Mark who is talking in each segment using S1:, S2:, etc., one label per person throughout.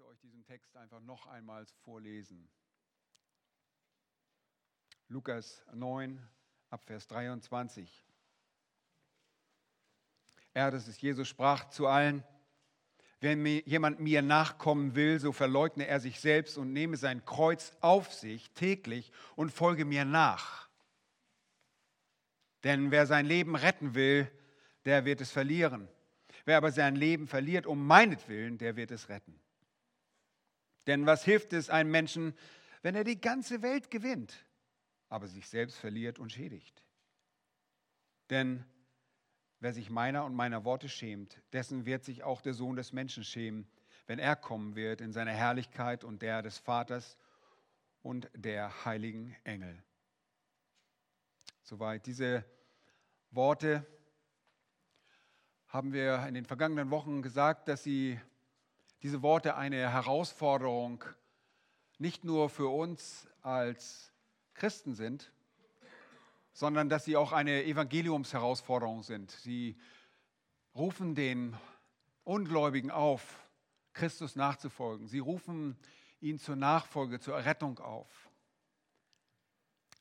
S1: möchte euch diesen Text einfach noch einmal vorlesen. Lukas 9, Abvers 23. Er, das ist Jesus, sprach zu allen, wenn mir jemand mir nachkommen will, so verleugne er sich selbst und nehme sein Kreuz auf sich täglich und folge mir nach. Denn wer sein Leben retten will, der wird es verlieren. Wer aber sein Leben verliert um meinetwillen, der wird es retten. Denn was hilft es einem Menschen, wenn er die ganze Welt gewinnt, aber sich selbst verliert und schädigt? Denn wer sich meiner und meiner Worte schämt, dessen wird sich auch der Sohn des Menschen schämen, wenn er kommen wird in seiner Herrlichkeit und der des Vaters und der heiligen Engel. Soweit diese Worte haben wir in den vergangenen Wochen gesagt, dass sie diese Worte eine Herausforderung nicht nur für uns als Christen sind, sondern dass sie auch eine Evangeliumsherausforderung sind. Sie rufen den Ungläubigen auf, Christus nachzufolgen. Sie rufen ihn zur Nachfolge, zur Errettung auf.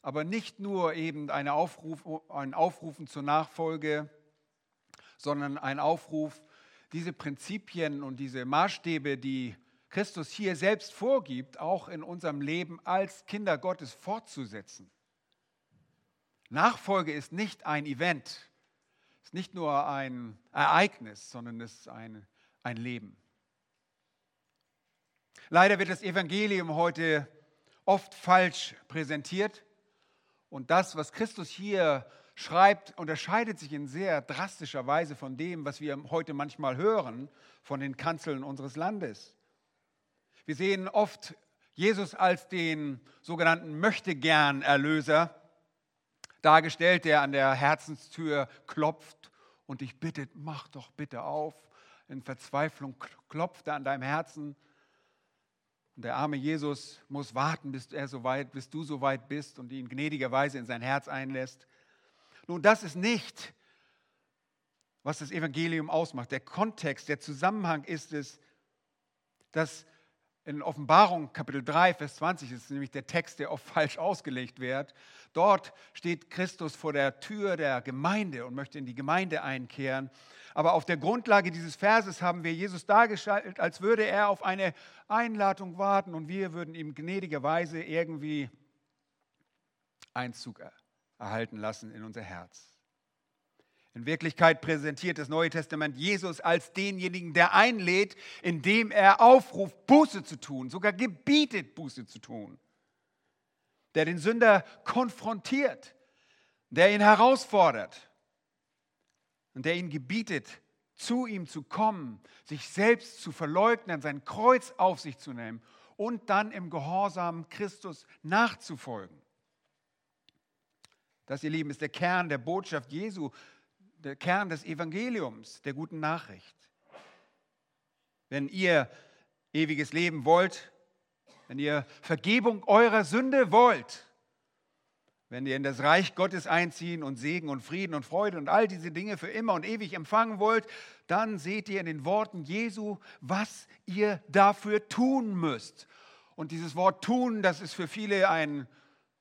S1: Aber nicht nur eben eine Aufruf, ein Aufrufen zur Nachfolge, sondern ein Aufruf diese Prinzipien und diese Maßstäbe, die Christus hier selbst vorgibt, auch in unserem Leben als Kinder Gottes fortzusetzen. Nachfolge ist nicht ein Event, ist nicht nur ein Ereignis, sondern es ist ein, ein Leben. Leider wird das Evangelium heute oft falsch präsentiert und das, was Christus hier schreibt, unterscheidet sich in sehr drastischer Weise von dem, was wir heute manchmal hören von den Kanzeln unseres Landes. Wir sehen oft Jesus als den sogenannten Möchtegern-Erlöser dargestellt, der an der Herzenstür klopft und dich bittet, mach doch bitte auf. In Verzweiflung klopft er an deinem Herzen. Und der arme Jesus muss warten, bis, er so weit, bis du so weit bist und ihn gnädigerweise in sein Herz einlässt. Nun, das ist nicht, was das Evangelium ausmacht. Der Kontext, der Zusammenhang ist es, dass in Offenbarung Kapitel 3, Vers 20 ist nämlich der Text, der oft falsch ausgelegt wird. Dort steht Christus vor der Tür der Gemeinde und möchte in die Gemeinde einkehren. Aber auf der Grundlage dieses Verses haben wir Jesus dargestellt, als würde er auf eine Einladung warten und wir würden ihm gnädigerweise irgendwie Einzug erhalten lassen in unser Herz. In Wirklichkeit präsentiert das Neue Testament Jesus als denjenigen, der einlädt, indem er aufruft, Buße zu tun, sogar gebietet, Buße zu tun. Der den Sünder konfrontiert, der ihn herausfordert und der ihn gebietet, zu ihm zu kommen, sich selbst zu verleugnen, sein Kreuz auf sich zu nehmen und dann im Gehorsam Christus nachzufolgen. Das, ihr Lieben, ist der Kern der Botschaft Jesu, der Kern des Evangeliums, der guten Nachricht. Wenn ihr ewiges Leben wollt, wenn ihr Vergebung eurer Sünde wollt, wenn ihr in das Reich Gottes einziehen und Segen und Frieden und Freude und all diese Dinge für immer und ewig empfangen wollt, dann seht ihr in den Worten Jesu, was ihr dafür tun müsst. Und dieses Wort tun, das ist für viele ein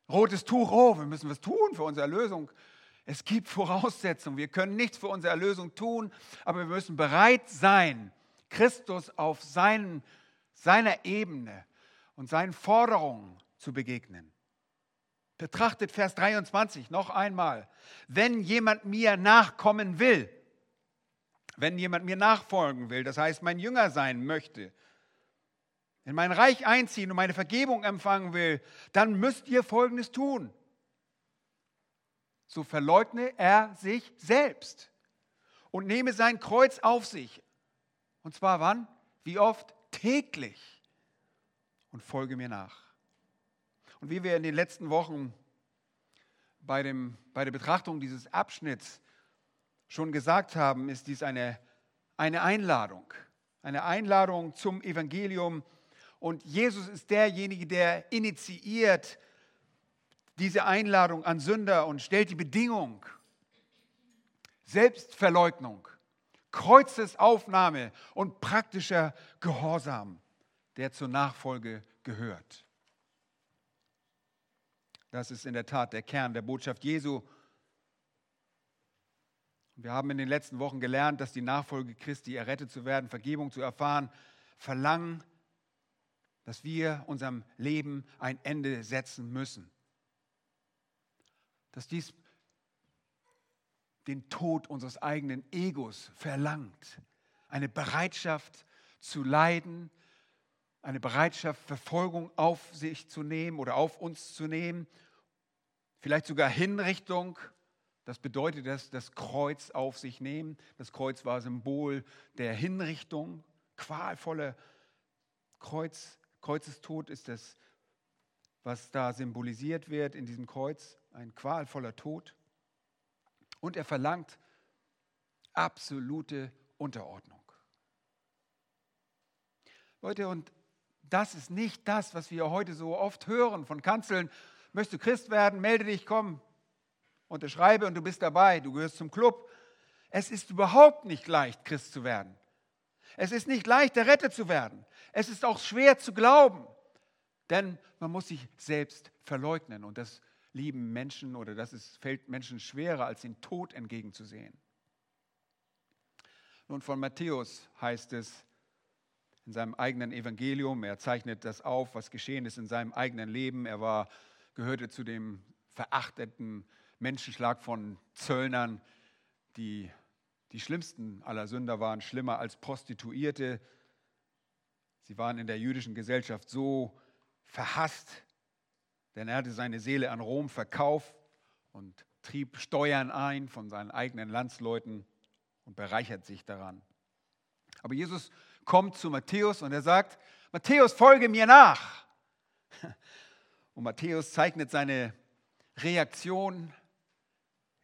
S1: Rotes Tuch, oh, wir müssen was tun für unsere Erlösung. Es gibt Voraussetzungen. Wir können nichts für unsere Erlösung tun, aber wir müssen bereit sein, Christus auf seinen, seiner Ebene und seinen Forderungen zu begegnen. Betrachtet Vers 23 noch einmal. Wenn jemand mir nachkommen will, wenn jemand mir nachfolgen will, das heißt mein Jünger sein möchte, in mein Reich einziehen und meine Vergebung empfangen will, dann müsst ihr Folgendes tun. So verleugne er sich selbst und nehme sein Kreuz auf sich. Und zwar wann? Wie oft? Täglich. Und folge mir nach. Und wie wir in den letzten Wochen bei, dem, bei der Betrachtung dieses Abschnitts schon gesagt haben, ist dies eine, eine Einladung. Eine Einladung zum Evangelium und Jesus ist derjenige, der initiiert diese Einladung an Sünder und stellt die Bedingung. Selbstverleugnung, Kreuzesaufnahme und praktischer Gehorsam der zur Nachfolge gehört. Das ist in der Tat der Kern der Botschaft Jesu. Wir haben in den letzten Wochen gelernt, dass die Nachfolge Christi, errettet zu werden, Vergebung zu erfahren, verlangen, dass wir unserem Leben ein Ende setzen müssen. Dass dies den Tod unseres eigenen Egos verlangt. Eine Bereitschaft zu leiden, eine Bereitschaft, Verfolgung auf sich zu nehmen oder auf uns zu nehmen, vielleicht sogar Hinrichtung. Das bedeutet das, das Kreuz auf sich nehmen. Das Kreuz war Symbol der Hinrichtung, qualvolle Kreuz, Kreuzestod ist das, was da symbolisiert wird in diesem Kreuz, ein qualvoller Tod. Und er verlangt absolute Unterordnung. Leute, und das ist nicht das, was wir heute so oft hören von Kanzeln. Möchtest du Christ werden? Melde dich, komm, unterschreibe und du bist dabei, du gehörst zum Club. Es ist überhaupt nicht leicht, Christ zu werden. Es ist nicht leicht, errettet zu werden. Es ist auch schwer zu glauben, denn man muss sich selbst verleugnen und das lieben Menschen oder das ist, fällt Menschen schwerer, als den Tod entgegenzusehen. Nun, von Matthäus heißt es, in seinem eigenen Evangelium. Er zeichnet das auf, was geschehen ist in seinem eigenen Leben. Er war, gehörte zu dem verachteten Menschenschlag von Zöllnern, die die schlimmsten aller Sünder waren, schlimmer als Prostituierte. Sie waren in der jüdischen Gesellschaft so verhasst, denn er hatte seine Seele an Rom verkauft und trieb Steuern ein von seinen eigenen Landsleuten und bereichert sich daran. Aber Jesus kommt zu Matthäus und er sagt, Matthäus, folge mir nach. Und Matthäus zeichnet seine Reaktion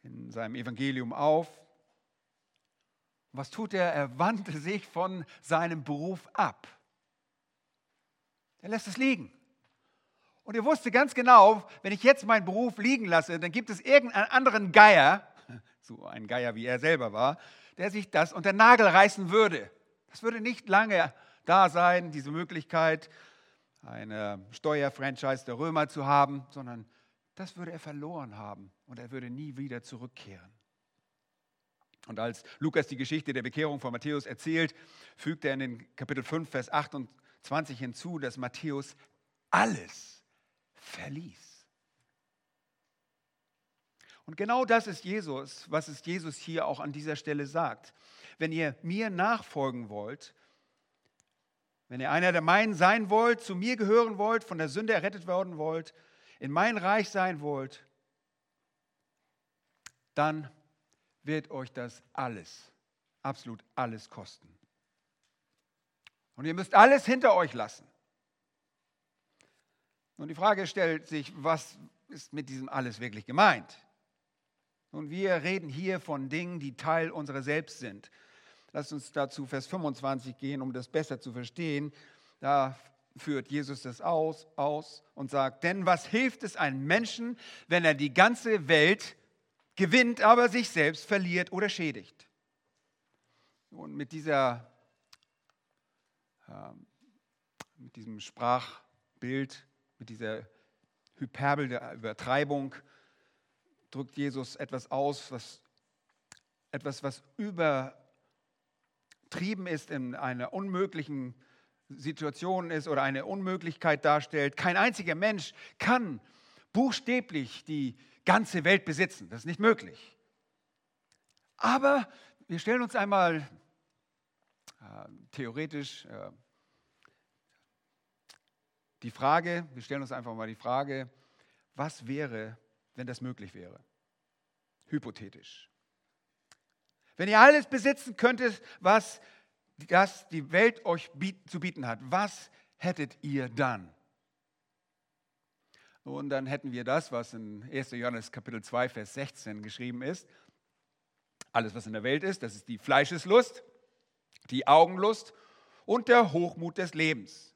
S1: in seinem Evangelium auf. Was tut er? Er wandte sich von seinem Beruf ab. Er lässt es liegen. Und er wusste ganz genau, wenn ich jetzt meinen Beruf liegen lasse, dann gibt es irgendeinen anderen Geier, so ein Geier wie er selber war, der sich das unter Nagel reißen würde. Es würde nicht lange da sein, diese Möglichkeit, eine Steuerfranchise der Römer zu haben, sondern das würde er verloren haben und er würde nie wieder zurückkehren. Und als Lukas die Geschichte der Bekehrung von Matthäus erzählt, fügt er in den Kapitel 5, Vers 28 hinzu, dass Matthäus alles verließ. Und genau das ist Jesus, was es Jesus hier auch an dieser Stelle sagt wenn ihr mir nachfolgen wollt, wenn ihr einer der meinen sein wollt, zu mir gehören wollt, von der Sünde errettet werden wollt, in mein Reich sein wollt, dann wird euch das alles, absolut alles kosten. Und ihr müsst alles hinter euch lassen. Und die Frage stellt sich, was ist mit diesem alles wirklich gemeint? Und wir reden hier von Dingen, die Teil unserer selbst sind. Lass uns dazu Vers 25 gehen, um das besser zu verstehen. Da führt Jesus das aus, aus und sagt, denn was hilft es einem Menschen, wenn er die ganze Welt gewinnt, aber sich selbst verliert oder schädigt? Und mit dieser, äh, mit diesem Sprachbild, mit dieser Hyperbel der Übertreibung, drückt Jesus etwas aus, was, etwas, was übertrieben ist, in einer unmöglichen Situation ist oder eine Unmöglichkeit darstellt. Kein einziger Mensch kann buchstäblich die ganze Welt besitzen. Das ist nicht möglich. Aber wir stellen uns einmal äh, theoretisch äh, die Frage, wir stellen uns einfach mal die Frage, was wäre, wenn das möglich wäre. Hypothetisch. Wenn ihr alles besitzen könntet, was das die Welt euch zu bieten hat, was hättet ihr dann? Und dann hätten wir das, was in 1. Johannes Kapitel 2, Vers 16 geschrieben ist. Alles, was in der Welt ist, das ist die Fleischeslust, die Augenlust und der Hochmut des Lebens.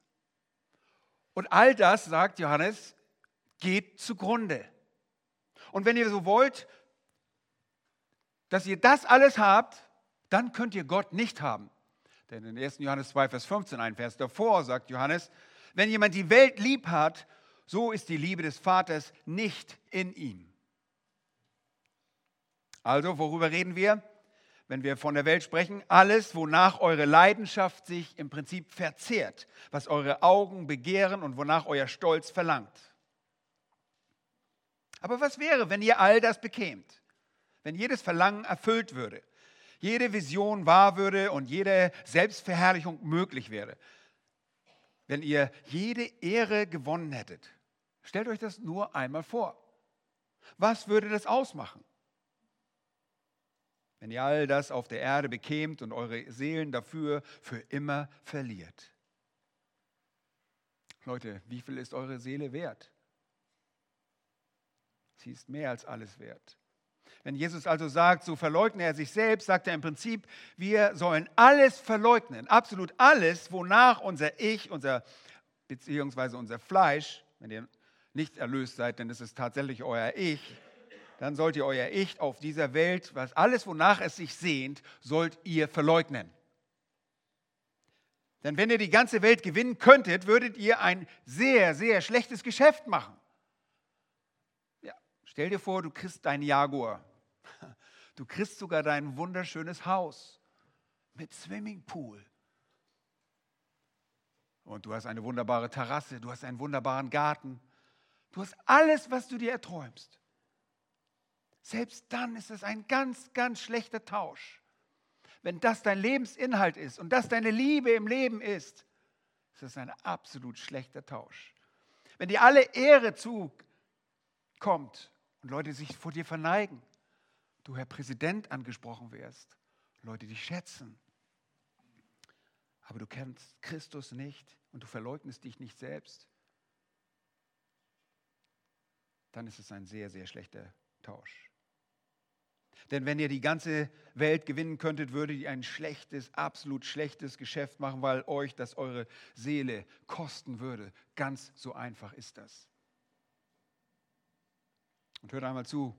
S1: Und all das, sagt Johannes, geht zugrunde. Und wenn ihr so wollt, dass ihr das alles habt, dann könnt ihr Gott nicht haben. Denn in 1. Johannes 2, Vers 15, ein Vers davor, sagt Johannes, wenn jemand die Welt lieb hat, so ist die Liebe des Vaters nicht in ihm. Also, worüber reden wir? Wenn wir von der Welt sprechen, alles, wonach eure Leidenschaft sich im Prinzip verzehrt, was eure Augen begehren und wonach euer Stolz verlangt. Aber was wäre, wenn ihr all das bekämt? Wenn jedes Verlangen erfüllt würde, jede Vision wahr würde und jede Selbstverherrlichung möglich wäre? Wenn ihr jede Ehre gewonnen hättet? Stellt euch das nur einmal vor. Was würde das ausmachen? Wenn ihr all das auf der Erde bekämt und eure Seelen dafür für immer verliert. Leute, wie viel ist eure Seele wert? Sie ist mehr als alles wert. Wenn Jesus also sagt, so verleugne er sich selbst, sagt er im Prinzip, wir sollen alles verleugnen, absolut alles, wonach unser Ich, unser beziehungsweise unser Fleisch, wenn ihr nicht erlöst seid, denn es ist tatsächlich euer Ich, dann sollt ihr euer Ich auf dieser Welt, was alles, wonach es sich sehnt, sollt ihr verleugnen. Denn wenn ihr die ganze Welt gewinnen könntet, würdet ihr ein sehr, sehr schlechtes Geschäft machen. Ja, stell dir vor, du kriegst deinen Jaguar. Du kriegst sogar dein wunderschönes Haus mit Swimmingpool. Und du hast eine wunderbare Terrasse, du hast einen wunderbaren Garten. Du hast alles, was du dir erträumst. Selbst dann ist es ein ganz, ganz schlechter Tausch. Wenn das dein Lebensinhalt ist und das deine Liebe im Leben ist, ist es ein absolut schlechter Tausch. Wenn dir alle Ehre zukommt und Leute sich vor dir verneigen, du Herr Präsident angesprochen wirst, Leute dich schätzen, aber du kennst Christus nicht und du verleugnest dich nicht selbst, dann ist es ein sehr, sehr schlechter Tausch. Denn wenn ihr die ganze Welt gewinnen könntet, würdet ihr ein schlechtes, absolut schlechtes Geschäft machen, weil euch das eure Seele kosten würde. Ganz so einfach ist das. Und hört einmal zu,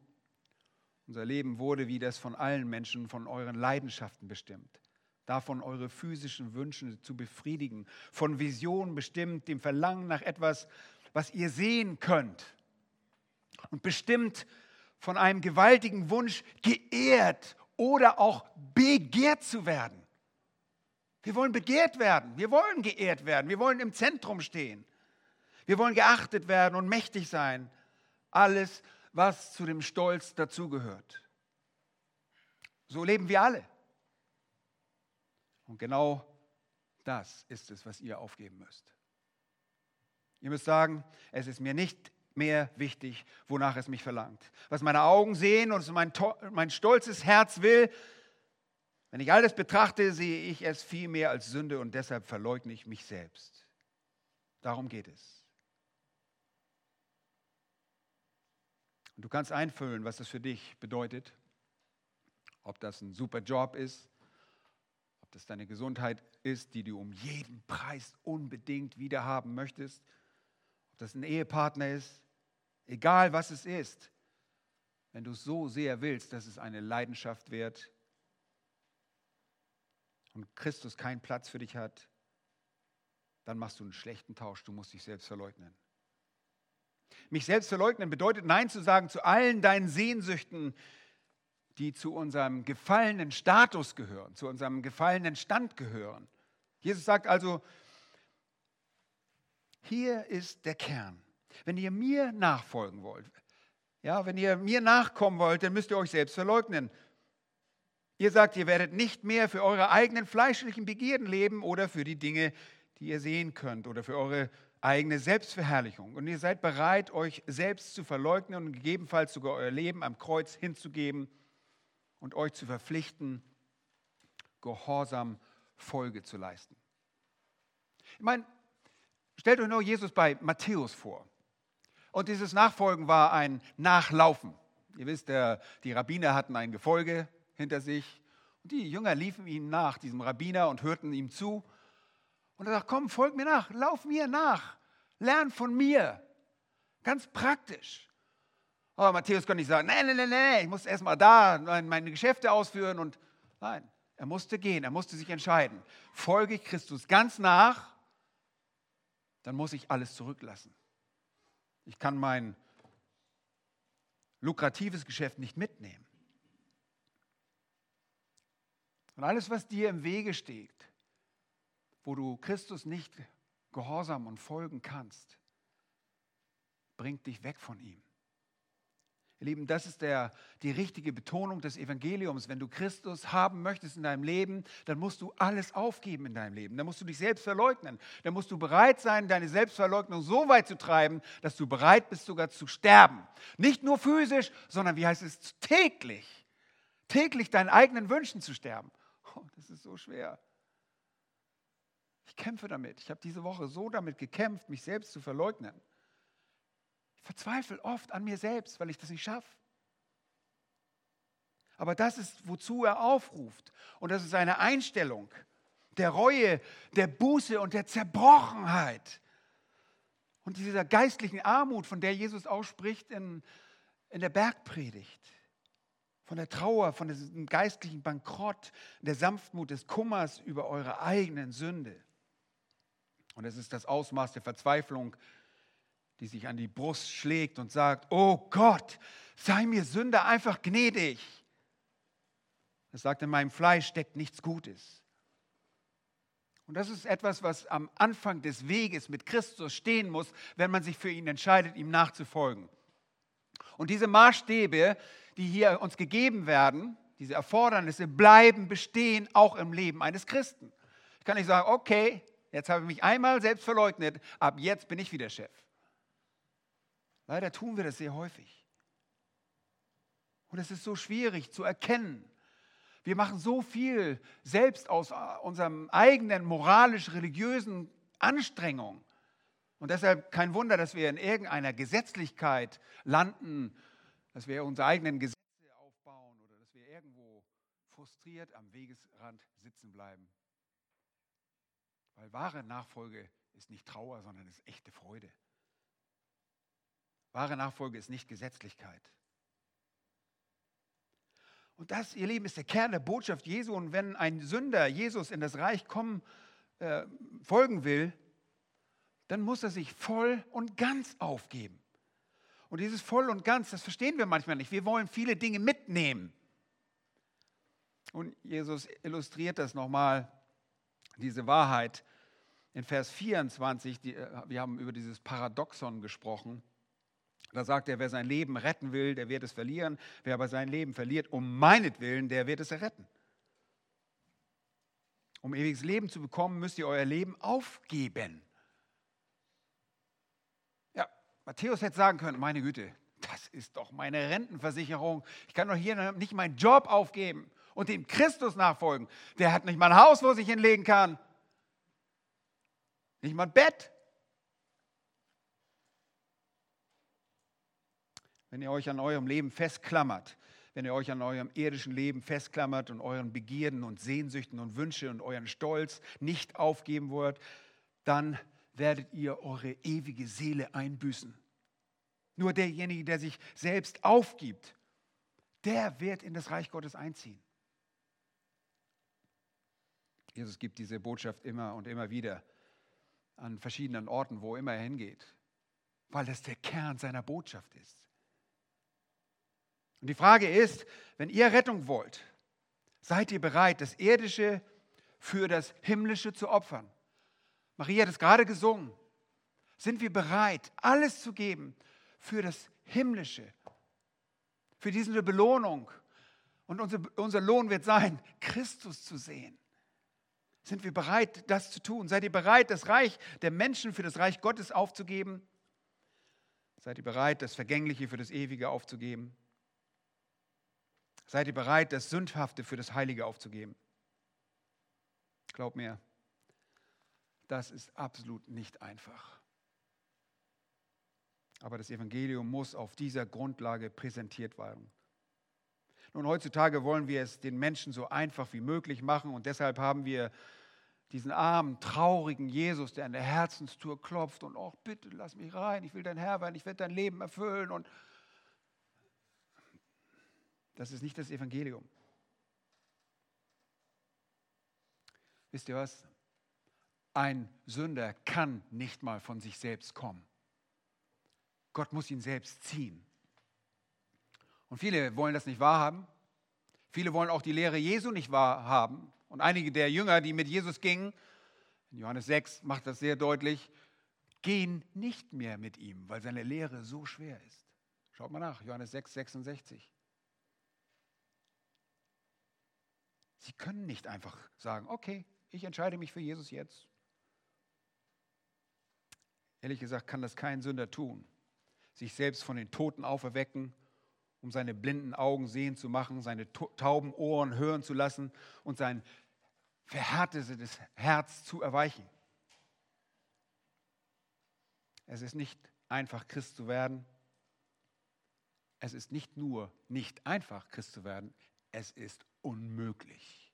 S1: unser Leben wurde wie das von allen Menschen von euren Leidenschaften bestimmt. Davon eure physischen Wünsche zu befriedigen. Von Visionen bestimmt, dem Verlangen nach etwas, was ihr sehen könnt. Und bestimmt von einem gewaltigen Wunsch, geehrt oder auch begehrt zu werden. Wir wollen begehrt werden. Wir wollen geehrt werden. Wir wollen im Zentrum stehen. Wir wollen geachtet werden und mächtig sein. Alles, was zu dem Stolz dazugehört. So leben wir alle. Und genau das ist es, was ihr aufgeben müsst. Ihr müsst sagen, es ist mir nicht mehr wichtig, wonach es mich verlangt. Was meine Augen sehen und mein, mein stolzes Herz will, wenn ich alles betrachte, sehe ich es viel mehr als Sünde und deshalb verleugne ich mich selbst. Darum geht es. Und du kannst einfüllen, was das für dich bedeutet. Ob das ein super Job ist, ob das deine Gesundheit ist, die du um jeden Preis unbedingt wiederhaben möchtest, ob das ein Ehepartner ist, egal was es ist. Wenn du so sehr willst, dass es eine Leidenschaft wird und Christus keinen Platz für dich hat, dann machst du einen schlechten Tausch. Du musst dich selbst verleugnen. Mich selbst verleugnen bedeutet Nein zu sagen zu allen deinen Sehnsüchten, die zu unserem gefallenen Status gehören, zu unserem gefallenen Stand gehören. Jesus sagt also, hier ist der Kern. Wenn ihr mir nachfolgen wollt, ja, wenn ihr mir nachkommen wollt, dann müsst ihr euch selbst verleugnen. Ihr sagt, ihr werdet nicht mehr für eure eigenen fleischlichen Begierden leben oder für die Dinge, die ihr sehen könnt oder für eure eigene Selbstverherrlichung. Und ihr seid bereit, euch selbst zu verleugnen und gegebenenfalls sogar euer Leben am Kreuz hinzugeben und euch zu verpflichten, gehorsam Folge zu leisten. Ich meine, stellt euch nur Jesus bei Matthäus vor. Und dieses Nachfolgen war ein Nachlaufen. Ihr wisst, der, die Rabbiner hatten ein Gefolge hinter sich. Und die Jünger liefen ihnen nach, diesem Rabbiner, und hörten ihm zu. Und er sagt, komm, folg mir nach, lauf mir nach, lern von mir. Ganz praktisch. Aber Matthäus konnte nicht sagen, nein, nein, nein, nein, ich muss erstmal da meine Geschäfte ausführen und nein. Er musste gehen, er musste sich entscheiden. Folge ich Christus ganz nach, dann muss ich alles zurücklassen. Ich kann mein lukratives Geschäft nicht mitnehmen. Und alles, was dir im Wege steht, wo du Christus nicht gehorsam und folgen kannst, bringt dich weg von ihm. Ihr Lieben, das ist der, die richtige Betonung des Evangeliums. Wenn du Christus haben möchtest in deinem Leben, dann musst du alles aufgeben in deinem Leben. Dann musst du dich selbst verleugnen. Dann musst du bereit sein, deine Selbstverleugnung so weit zu treiben, dass du bereit bist, sogar zu sterben. Nicht nur physisch, sondern, wie heißt es, täglich. Täglich deinen eigenen Wünschen zu sterben. Oh, das ist so schwer. Ich kämpfe damit. Ich habe diese Woche so damit gekämpft, mich selbst zu verleugnen. Ich verzweifle oft an mir selbst, weil ich das nicht schaffe. Aber das ist, wozu er aufruft. Und das ist eine Einstellung der Reue, der Buße und der Zerbrochenheit. Und dieser geistlichen Armut, von der Jesus ausspricht in, in der Bergpredigt. Von der Trauer, von diesem geistlichen Bankrott, der Sanftmut des Kummers über eure eigenen Sünde. Und es ist das Ausmaß der Verzweiflung, die sich an die Brust schlägt und sagt, oh Gott, sei mir Sünder einfach gnädig. Es sagt, in meinem Fleisch steckt nichts Gutes. Und das ist etwas, was am Anfang des Weges mit Christus stehen muss, wenn man sich für ihn entscheidet, ihm nachzufolgen. Und diese Maßstäbe, die hier uns gegeben werden, diese Erfordernisse, bleiben bestehen auch im Leben eines Christen. Ich kann nicht sagen, okay, jetzt habe ich mich einmal selbst verleugnet, ab jetzt bin ich wieder Chef. Leider tun wir das sehr häufig. Und es ist so schwierig zu erkennen. Wir machen so viel selbst aus äh, unserem eigenen moralisch-religiösen Anstrengung. Und deshalb kein Wunder, dass wir in irgendeiner Gesetzlichkeit landen, dass wir unsere eigenen Gesetze aufbauen oder dass wir irgendwo frustriert am Wegesrand sitzen bleiben. Weil wahre Nachfolge ist nicht Trauer, sondern ist echte Freude. Wahre Nachfolge ist nicht Gesetzlichkeit. Und das, ihr Lieben, ist der Kern der Botschaft Jesu. Und wenn ein Sünder Jesus in das Reich kommen, äh, folgen will, dann muss er sich voll und ganz aufgeben. Und dieses voll und ganz, das verstehen wir manchmal nicht. Wir wollen viele Dinge mitnehmen. Und Jesus illustriert das nochmal, diese Wahrheit in Vers 24. Die, äh, wir haben über dieses Paradoxon gesprochen. Da sagt er, wer sein Leben retten will, der wird es verlieren. Wer aber sein Leben verliert, um meinetwillen, der wird es erretten. Um ewiges Leben zu bekommen, müsst ihr euer Leben aufgeben. Ja, Matthäus hätte sagen können, meine Güte, das ist doch meine Rentenversicherung. Ich kann doch hier nicht meinen Job aufgeben und dem Christus nachfolgen. Der hat nicht mal ein Haus, wo ich hinlegen kann. Nicht mal ein Bett. Wenn ihr euch an eurem Leben festklammert, wenn ihr euch an eurem irdischen Leben festklammert und euren Begierden und Sehnsüchten und Wünsche und euren Stolz nicht aufgeben wollt, dann werdet ihr eure ewige Seele einbüßen. Nur derjenige, der sich selbst aufgibt, der wird in das Reich Gottes einziehen. Jesus gibt diese Botschaft immer und immer wieder an verschiedenen Orten, wo immer er hingeht, weil das der Kern seiner Botschaft ist. Und die Frage ist, wenn ihr Rettung wollt, seid ihr bereit, das Irdische für das Himmlische zu opfern? Maria hat es gerade gesungen. Sind wir bereit, alles zu geben für das Himmlische, für diese Belohnung? Und unser, unser Lohn wird sein, Christus zu sehen. Sind wir bereit, das zu tun? Seid ihr bereit, das Reich der Menschen für das Reich Gottes aufzugeben? Seid ihr bereit, das Vergängliche für das Ewige aufzugeben? Seid ihr bereit, das Sündhafte für das Heilige aufzugeben? Glaub mir, das ist absolut nicht einfach. Aber das Evangelium muss auf dieser Grundlage präsentiert werden. Nun, heutzutage wollen wir es den Menschen so einfach wie möglich machen und deshalb haben wir diesen armen, traurigen Jesus, der an der Herzenstour klopft und, oh, bitte lass mich rein, ich will dein Herr werden, ich werde dein Leben erfüllen und Das ist nicht das Evangelium. Wisst ihr was? Ein Sünder kann nicht mal von sich selbst kommen. Gott muss ihn selbst ziehen. Und viele wollen das nicht wahrhaben. Viele wollen auch die Lehre Jesu nicht wahrhaben. Und einige der Jünger, die mit Jesus gingen, in Johannes 6 macht das sehr deutlich, gehen nicht mehr mit ihm, weil seine Lehre so schwer ist. Schaut mal nach, Johannes 6, 66. Sie können nicht einfach sagen, okay, ich entscheide mich für Jesus jetzt. Ehrlich gesagt kann das kein Sünder tun. Sich selbst von den Toten auferwecken, um seine blinden Augen sehen zu machen, seine tauben Ohren hören zu lassen und sein verhärtetes Herz zu erweichen. Es ist nicht einfach, Christ zu werden. Es ist nicht nur nicht einfach, Christ zu werden, es ist unmöglich.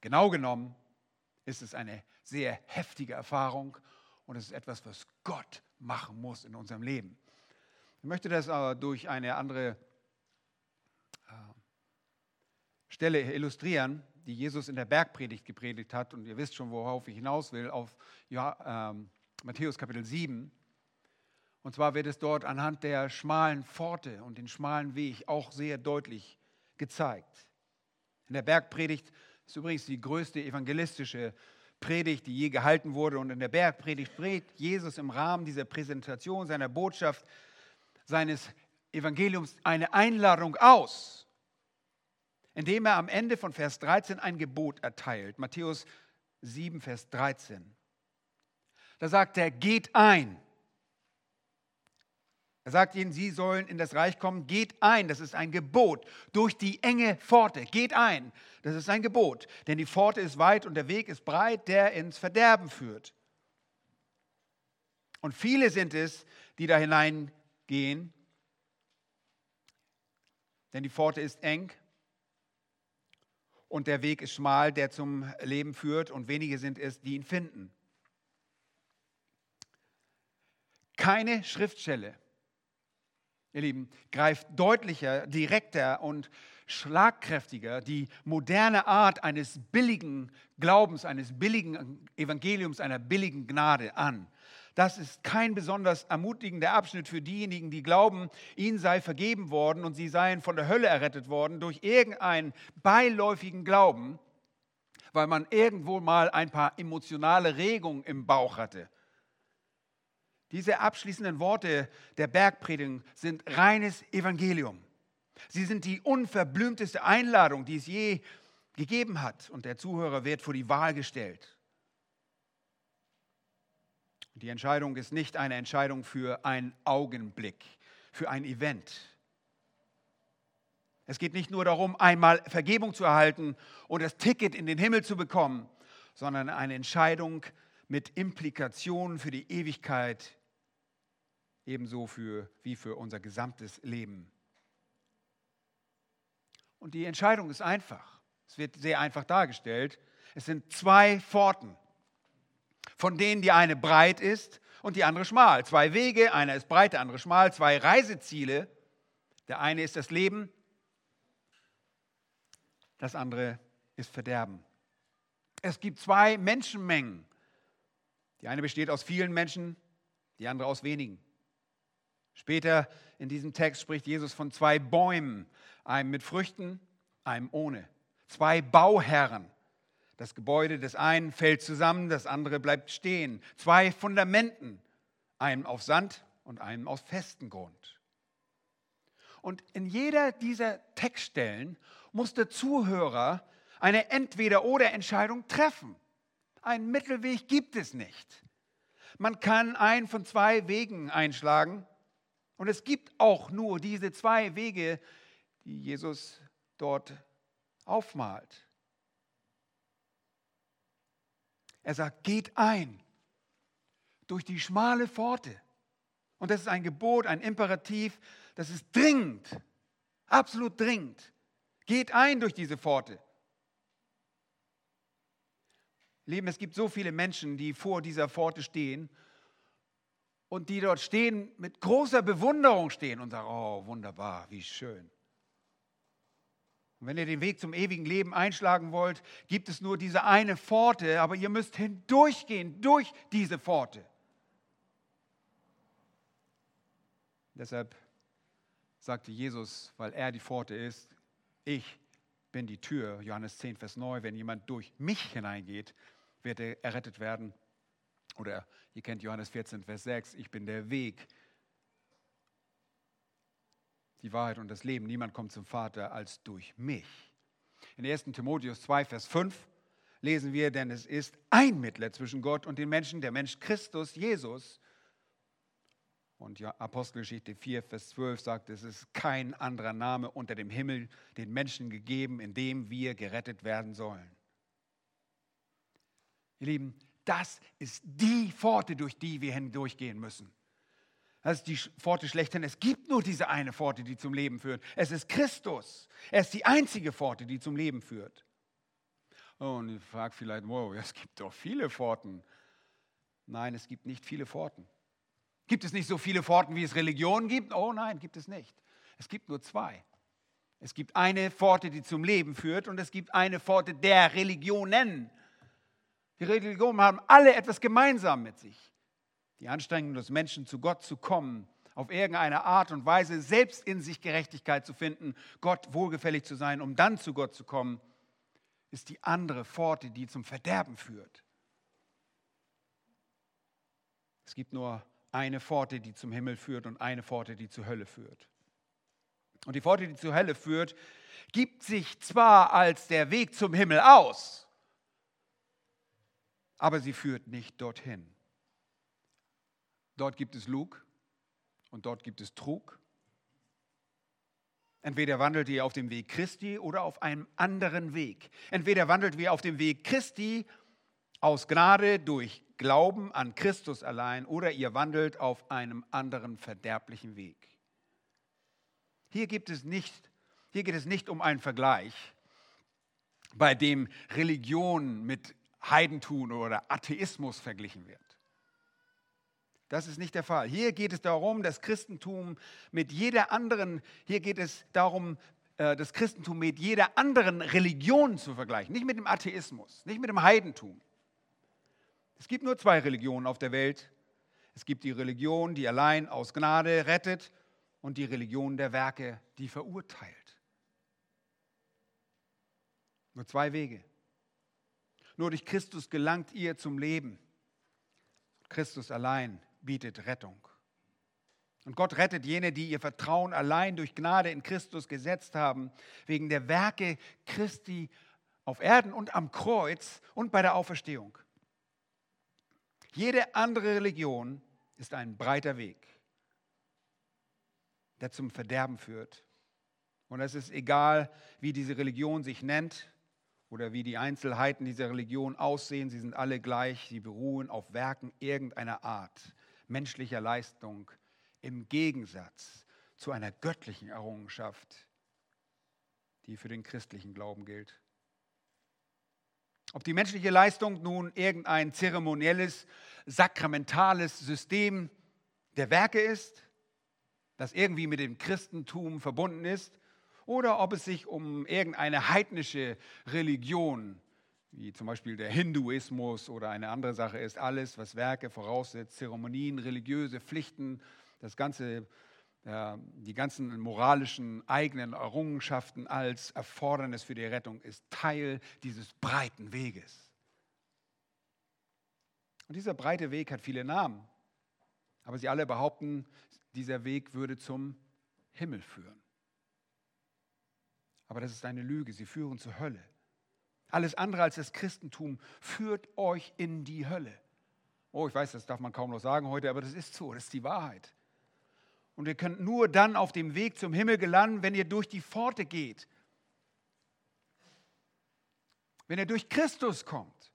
S1: Genau genommen ist es eine sehr heftige Erfahrung und es ist etwas, was Gott machen muss in unserem Leben. Ich möchte das aber durch eine andere äh, Stelle illustrieren, die Jesus in der Bergpredigt gepredigt hat. Und ihr wisst schon, worauf ich hinaus will, auf ja, ähm, Matthäus Kapitel 7. Und zwar wird es dort anhand der schmalen Pforte und den schmalen Weg auch sehr deutlich gezeigt. In der Bergpredigt ist übrigens die größte evangelistische Predigt, die je gehalten wurde. Und in der Bergpredigt prägt Jesus im Rahmen dieser Präsentation seiner Botschaft, seines Evangeliums eine Einladung aus, indem er am Ende von Vers 13 ein Gebot erteilt. Matthäus 7, Vers 13. Da sagt er, geht ein er sagt ihnen, sie sollen in das Reich kommen, geht ein, das ist ein Gebot, durch die enge Pforte, geht ein, das ist ein Gebot, denn die Pforte ist weit und der Weg ist breit, der ins Verderben führt. Und viele sind es, die da hineingehen, denn die Pforte ist eng und der Weg ist schmal, der zum Leben führt, und wenige sind es, die ihn finden. Keine Schriftstelle ihr Lieben, greift deutlicher, direkter und schlagkräftiger die moderne Art eines billigen Glaubens, eines billigen Evangeliums, einer billigen Gnade an. Das ist kein besonders ermutigender Abschnitt für diejenigen, die glauben, ihnen sei vergeben worden und sie seien von der Hölle errettet worden durch irgendeinen beiläufigen Glauben, weil man irgendwo mal ein paar emotionale Regungen im Bauch hatte. Diese abschließenden Worte der Bergpredigung sind reines Evangelium. Sie sind die unverblümteste Einladung, die es je gegeben hat. Und der Zuhörer wird vor die Wahl gestellt. Die Entscheidung ist nicht eine Entscheidung für einen Augenblick, für ein Event. Es geht nicht nur darum, einmal Vergebung zu erhalten und das Ticket in den Himmel zu bekommen, sondern eine Entscheidung mit Implikationen für die Ewigkeit ebenso für, wie für unser gesamtes Leben. Und die Entscheidung ist einfach. Es wird sehr einfach dargestellt. Es sind zwei Pforten, von denen die eine breit ist und die andere schmal. Zwei Wege, einer ist breit, der andere schmal, zwei Reiseziele. Der eine ist das Leben, das andere ist Verderben. Es gibt zwei Menschenmengen. Die eine besteht aus vielen Menschen, die andere aus wenigen. Später in diesem Text spricht Jesus von zwei Bäumen, einem mit Früchten, einem ohne. Zwei Bauherren. Das Gebäude des einen fällt zusammen, das andere bleibt stehen. Zwei Fundamenten, einem auf Sand und einem auf festen Grund. Und in jeder dieser Textstellen muss der Zuhörer eine Entweder-oder-Entscheidung treffen. Einen Mittelweg gibt es nicht. Man kann einen von zwei Wegen einschlagen und es gibt auch nur diese zwei Wege, die Jesus dort aufmalt. Er sagt, geht ein durch die schmale Pforte. Und das ist ein Gebot, ein Imperativ, das ist dringend, absolut dringend. Geht ein durch diese Pforte. Lieben, es gibt so viele Menschen, die vor dieser Pforte stehen und die dort stehen, mit großer Bewunderung stehen und sagen, oh wunderbar, wie schön. Und wenn ihr den Weg zum ewigen Leben einschlagen wollt, gibt es nur diese eine Pforte, aber ihr müsst hindurchgehen durch diese Pforte. Deshalb sagte Jesus, weil er die Pforte ist, ich bin die Tür, Johannes 10, Vers 9, wenn jemand durch mich hineingeht, wird er errettet werden. Oder ihr kennt Johannes 14, Vers 6, ich bin der Weg, die Wahrheit und das Leben. Niemand kommt zum Vater als durch mich. In 1. Timotheus 2, Vers 5 lesen wir, denn es ist ein Mittler zwischen Gott und den Menschen, der Mensch Christus, Jesus. Und Apostelgeschichte 4, Vers 12 sagt, es ist kein anderer Name unter dem Himmel den Menschen gegeben, in dem wir gerettet werden sollen. Ihr Lieben, das ist die Pforte, durch die wir hindurchgehen müssen. Das ist die Pforte schlechthin. Es gibt nur diese eine Pforte, die zum Leben führt. Es ist Christus. Er ist die einzige Pforte, die zum Leben führt. Oh, und ihr fragt vielleicht, wow, es gibt doch viele Pforten. Nein, es gibt nicht viele Pforten. Gibt es nicht so viele Pforten, wie es Religionen gibt? Oh nein, gibt es nicht. Es gibt nur zwei. Es gibt eine Pforte, die zum Leben führt und es gibt eine Pforte der Religionen. Die Religionen haben alle etwas gemeinsam mit sich die Anstrengung des Menschen, zu Gott zu kommen, auf irgendeine Art und Weise selbst in sich Gerechtigkeit zu finden, Gott wohlgefällig zu sein, um dann zu Gott zu kommen, ist die andere Pforte, die zum Verderben führt. Es gibt nur eine Pforte, die zum Himmel führt und eine Pforte, die zur Hölle führt. Und die Pforte, die zur Hölle führt, gibt sich zwar als der Weg zum Himmel aus, aber sie führt nicht dorthin. Dort gibt es Lug und dort gibt es Trug. Entweder wandelt ihr auf dem Weg Christi oder auf einem anderen Weg. Entweder wandelt ihr auf dem Weg Christi aus Gnade durch Glauben an Christus allein oder ihr wandelt auf einem anderen verderblichen Weg. Hier, gibt es nicht, hier geht es nicht um einen Vergleich, bei dem Religion mit Heidentum oder Atheismus verglichen wird. Das ist nicht der Fall. Hier geht es darum, das Christentum mit jeder anderen, hier geht es darum, äh, das Christentum mit jeder anderen Religion zu vergleichen. Nicht mit dem Atheismus, nicht mit dem Heidentum. Es gibt nur zwei Religionen auf der Welt. Es gibt die Religion, die allein aus Gnade rettet und die Religion der Werke, die verurteilt. Nur zwei Wege. Nur durch Christus gelangt ihr zum Leben. Christus allein bietet Rettung. Und Gott rettet jene, die ihr Vertrauen allein durch Gnade in Christus gesetzt haben, wegen der Werke Christi auf Erden und am Kreuz und bei der Auferstehung. Jede andere Religion ist ein breiter Weg, der zum Verderben führt. Und es ist egal, wie diese Religion sich nennt oder wie die Einzelheiten dieser Religion aussehen, sie sind alle gleich, sie beruhen auf Werken irgendeiner Art menschlicher Leistung im Gegensatz zu einer göttlichen Errungenschaft, die für den christlichen Glauben gilt. Ob die menschliche Leistung nun irgendein zeremonielles, sakramentales System der Werke ist, das irgendwie mit dem Christentum verbunden ist, oder ob es sich um irgendeine heidnische Religion wie zum Beispiel der Hinduismus oder eine andere Sache ist, alles, was Werke voraussetzt, Zeremonien, religiöse Pflichten, das ganze, äh, die ganzen moralischen eigenen Errungenschaften als Erfordernis für die Rettung ist Teil dieses breiten Weges. Und dieser breite Weg hat viele Namen, aber sie alle behaupten, dieser Weg würde zum Himmel führen. Aber das ist eine Lüge, sie führen zur Hölle. Alles andere als das Christentum führt euch in die Hölle. Oh, ich weiß, das darf man kaum noch sagen heute, aber das ist so, das ist die Wahrheit. Und ihr könnt nur dann auf dem Weg zum Himmel gelangen, wenn ihr durch die Pforte geht. Wenn ihr durch Christus kommt.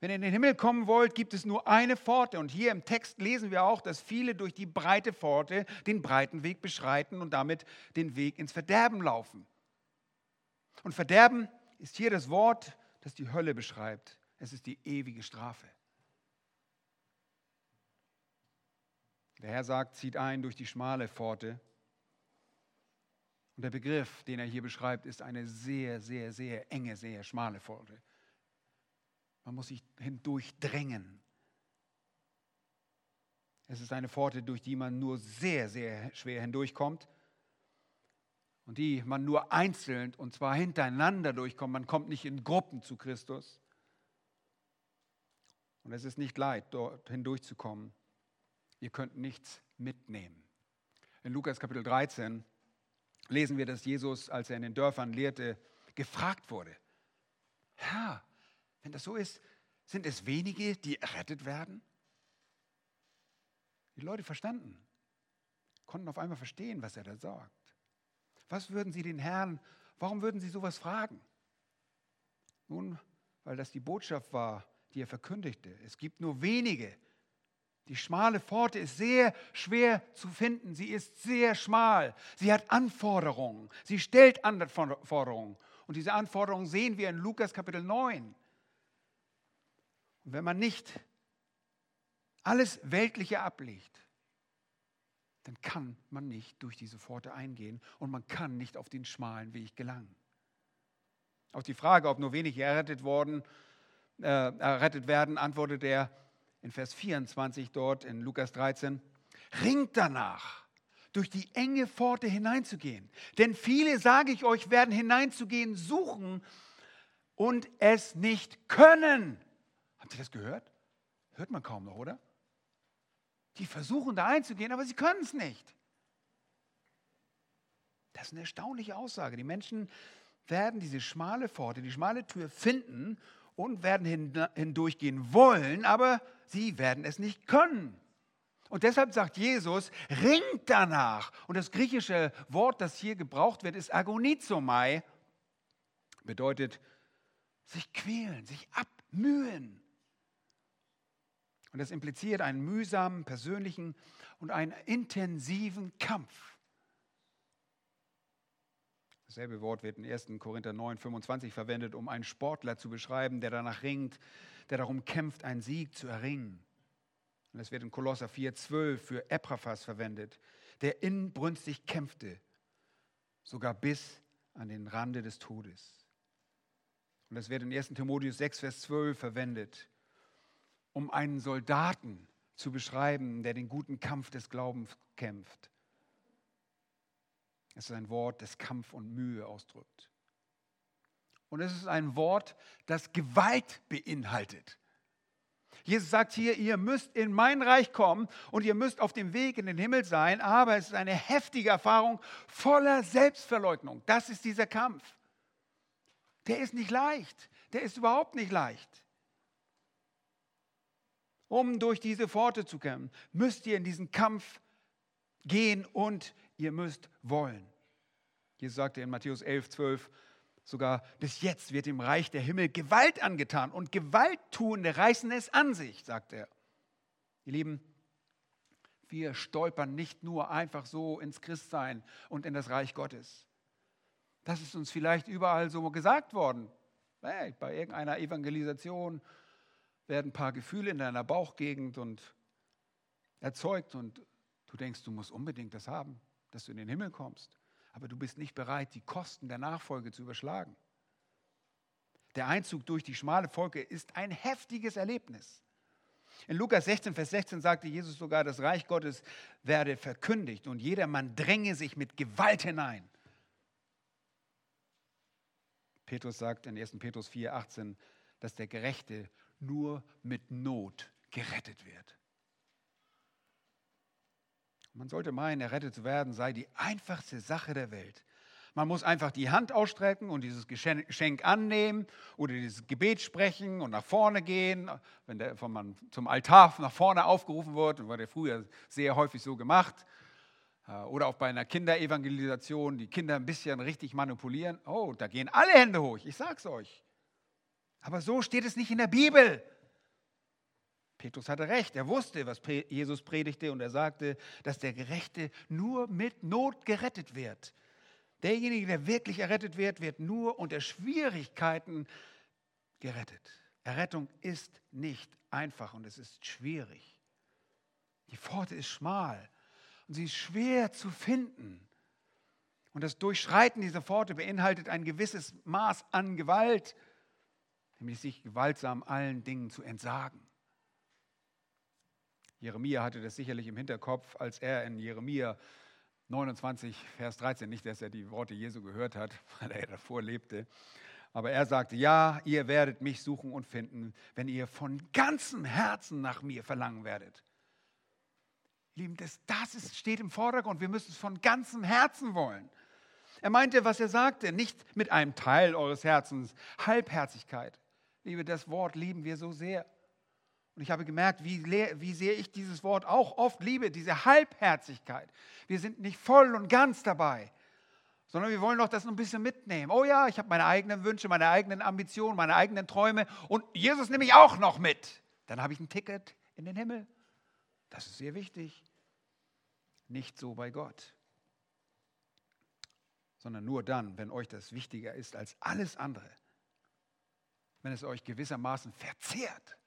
S1: Wenn ihr in den Himmel kommen wollt, gibt es nur eine Pforte. Und hier im Text lesen wir auch, dass viele durch die breite Pforte den breiten Weg beschreiten und damit den Weg ins Verderben laufen. Und Verderben ist hier das Wort, das die Hölle beschreibt. Es ist die ewige Strafe. Der Herr sagt, zieht ein durch die schmale Pforte. Und der Begriff, den er hier beschreibt, ist eine sehr, sehr, sehr enge, sehr schmale Pforte. Man muss sich hindurchdrängen. Es ist eine Pforte, durch die man nur sehr, sehr schwer hindurchkommt und die man nur einzeln und zwar hintereinander durchkommt. Man kommt nicht in Gruppen zu Christus. Und es ist nicht leid, dort hindurchzukommen. Ihr könnt nichts mitnehmen. In Lukas Kapitel 13 lesen wir, dass Jesus, als er in den Dörfern lehrte, gefragt wurde, Herr, wenn das so ist, sind es wenige, die errettet werden? Die Leute verstanden, konnten auf einmal verstehen, was er da sagt. Was würden sie den Herrn, warum würden sie sowas fragen? Nun, weil das die Botschaft war, die er verkündigte. Es gibt nur wenige. Die schmale Pforte ist sehr schwer zu finden. Sie ist sehr schmal. Sie hat Anforderungen. Sie stellt Anforderungen. Und diese Anforderungen sehen wir in Lukas Kapitel 9. Und wenn man nicht alles Weltliche ablegt, dann kann man nicht durch diese Pforte eingehen und man kann nicht auf den schmalen Weg gelangen. Auf die Frage, ob nur wenige errettet, worden, äh, errettet werden, antwortet er in Vers 24 dort in Lukas 13, ringt danach, durch die enge Pforte hineinzugehen. Denn viele, sage ich euch, werden hineinzugehen suchen und es nicht können. Habt ihr das gehört? Hört man kaum noch, oder? Die versuchen da einzugehen, aber sie können es nicht. Das ist eine erstaunliche Aussage. Die Menschen werden diese schmale Pforte, die schmale Tür finden und werden hindurchgehen wollen, aber sie werden es nicht können. Und deshalb sagt Jesus, ringt danach. Und das griechische Wort, das hier gebraucht wird, ist agonizomai, bedeutet sich quälen, sich abmühen. Und das impliziert einen mühsamen, persönlichen und einen intensiven Kampf. Dasselbe Wort wird in 1. Korinther 9, 25 verwendet, um einen Sportler zu beschreiben, der danach ringt, der darum kämpft, einen Sieg zu erringen. Und es wird in Kolosser 4, 12 für Epaphras verwendet, der inbrünstig kämpfte, sogar bis an den Rande des Todes. Und es wird in 1. Timotheus 6, Vers 12 verwendet, um einen Soldaten zu beschreiben, der den guten Kampf des Glaubens kämpft. Es ist ein Wort, das Kampf und Mühe ausdrückt. Und es ist ein Wort, das Gewalt beinhaltet. Jesus sagt hier, ihr müsst in mein Reich kommen und ihr müsst auf dem Weg in den Himmel sein, aber es ist eine heftige Erfahrung voller Selbstverleugnung. Das ist dieser Kampf. Der ist nicht leicht. Der ist überhaupt nicht leicht. Um durch diese Pforte zu kämpfen, müsst ihr in diesen Kampf gehen und ihr müsst wollen. Jesus sagte in Matthäus 11, 12, sogar bis jetzt wird dem Reich der Himmel Gewalt angetan und Gewalttuende reißen es an sich, sagt er. Ihr Lieben, wir stolpern nicht nur einfach so ins Christsein und in das Reich Gottes. Das ist uns vielleicht überall so gesagt worden. Bei irgendeiner Evangelisation werden ein paar Gefühle in deiner Bauchgegend und erzeugt und du denkst, du musst unbedingt das haben, dass du in den Himmel kommst. Aber du bist nicht bereit, die Kosten der Nachfolge zu überschlagen. Der Einzug durch die schmale Folge ist ein heftiges Erlebnis. In Lukas 16, Vers 16 sagte Jesus sogar, das Reich Gottes werde verkündigt und jedermann dränge sich mit Gewalt hinein. Petrus sagt in 1. Petrus 4, 18, dass der Gerechte nur mit Not gerettet wird. Man sollte meinen, errettet zu werden sei die einfachste Sache der Welt. Man muss einfach die Hand ausstrecken und dieses Geschenk annehmen oder dieses Gebet sprechen und nach vorne gehen, wenn, der, wenn man zum Altar nach vorne aufgerufen wird, das wurde früher sehr häufig so gemacht. Äh, oder auch bei einer Kinderevangelisation, die Kinder ein bisschen richtig manipulieren. Oh, da gehen alle Hände hoch, ich sag's euch. Aber so steht es nicht in der Bibel. Petrus hatte recht, er wusste, was Jesus predigte und er sagte, dass der Gerechte nur mit Not gerettet wird. Derjenige, der wirklich errettet wird, wird nur unter Schwierigkeiten gerettet. Errettung ist nicht einfach und es ist schwierig. Die Pforte ist schmal und sie ist schwer zu finden. Und das Durchschreiten dieser Pforte beinhaltet ein gewisses Maß an Gewalt, nämlich sich gewaltsam allen Dingen zu entsagen. Jeremia hatte das sicherlich im Hinterkopf, als er in Jeremia 29, Vers 13, nicht, dass er die Worte Jesu gehört hat, weil er davor lebte, aber er sagte, ja, ihr werdet mich suchen und finden, wenn ihr von ganzem Herzen nach mir verlangen werdet. Lieben, das, das ist, steht im Vordergrund. Wir müssen es von ganzem Herzen wollen. Er meinte, was er sagte, nicht mit einem Teil eures Herzens, Halbherzigkeit. Liebe, das Wort lieben wir so sehr. Und ich habe gemerkt, wie, wie sehr ich dieses Wort auch oft liebe, diese Halbherzigkeit. Wir sind nicht voll und ganz dabei, sondern wir wollen doch das noch ein bisschen mitnehmen. Oh ja, ich habe meine eigenen Wünsche, meine eigenen Ambitionen, meine eigenen Träume und Jesus nehme ich auch noch mit. Dann habe ich ein Ticket in den Himmel. Das ist sehr wichtig. Nicht so bei Gott, sondern nur dann, wenn euch das wichtiger ist als alles andere, wenn es euch gewissermaßen verzehrt.